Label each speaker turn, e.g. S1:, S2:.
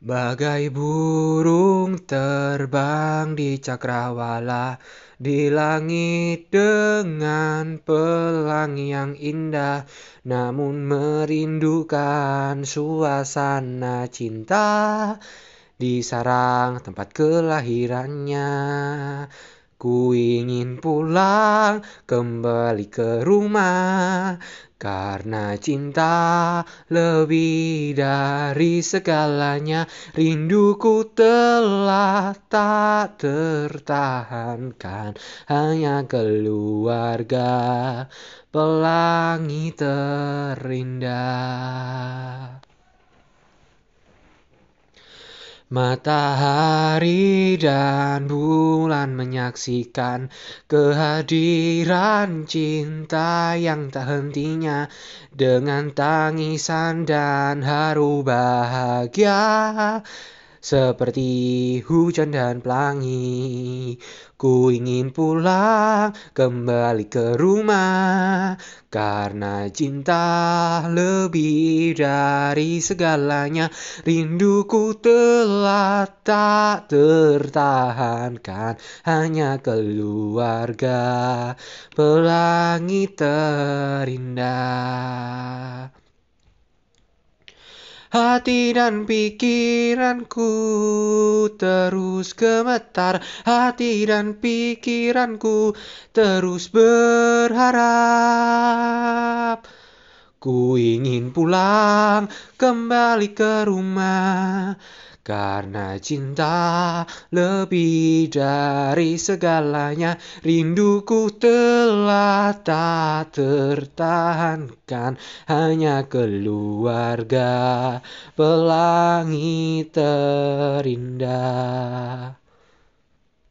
S1: Bagai burung terbang di cakrawala di langit dengan pelangi yang indah, namun merindukan suasana cinta di sarang tempat kelahirannya. Ku ingin pulang kembali ke rumah karena cinta lebih dari segalanya. Rinduku telah tak tertahankan hanya keluarga pelangi terindah. Matahari dan bulan menyaksikan kehadiran cinta yang tak hentinya. Dengan tangisan dan haru bahagia seperti hujan dan pelangi. Ku ingin pulang kembali ke rumah karena cinta lebih dari segalanya. Rinduku telah tak tertahankan hanya keluarga pelangi terindah. Hati dan pikiranku terus gemetar, hati dan pikiranku terus berharap. Ku ingin pulang kembali ke rumah karena cinta lebih dari segalanya. Rinduku telah tak tertahankan hanya keluarga pelangi terindah.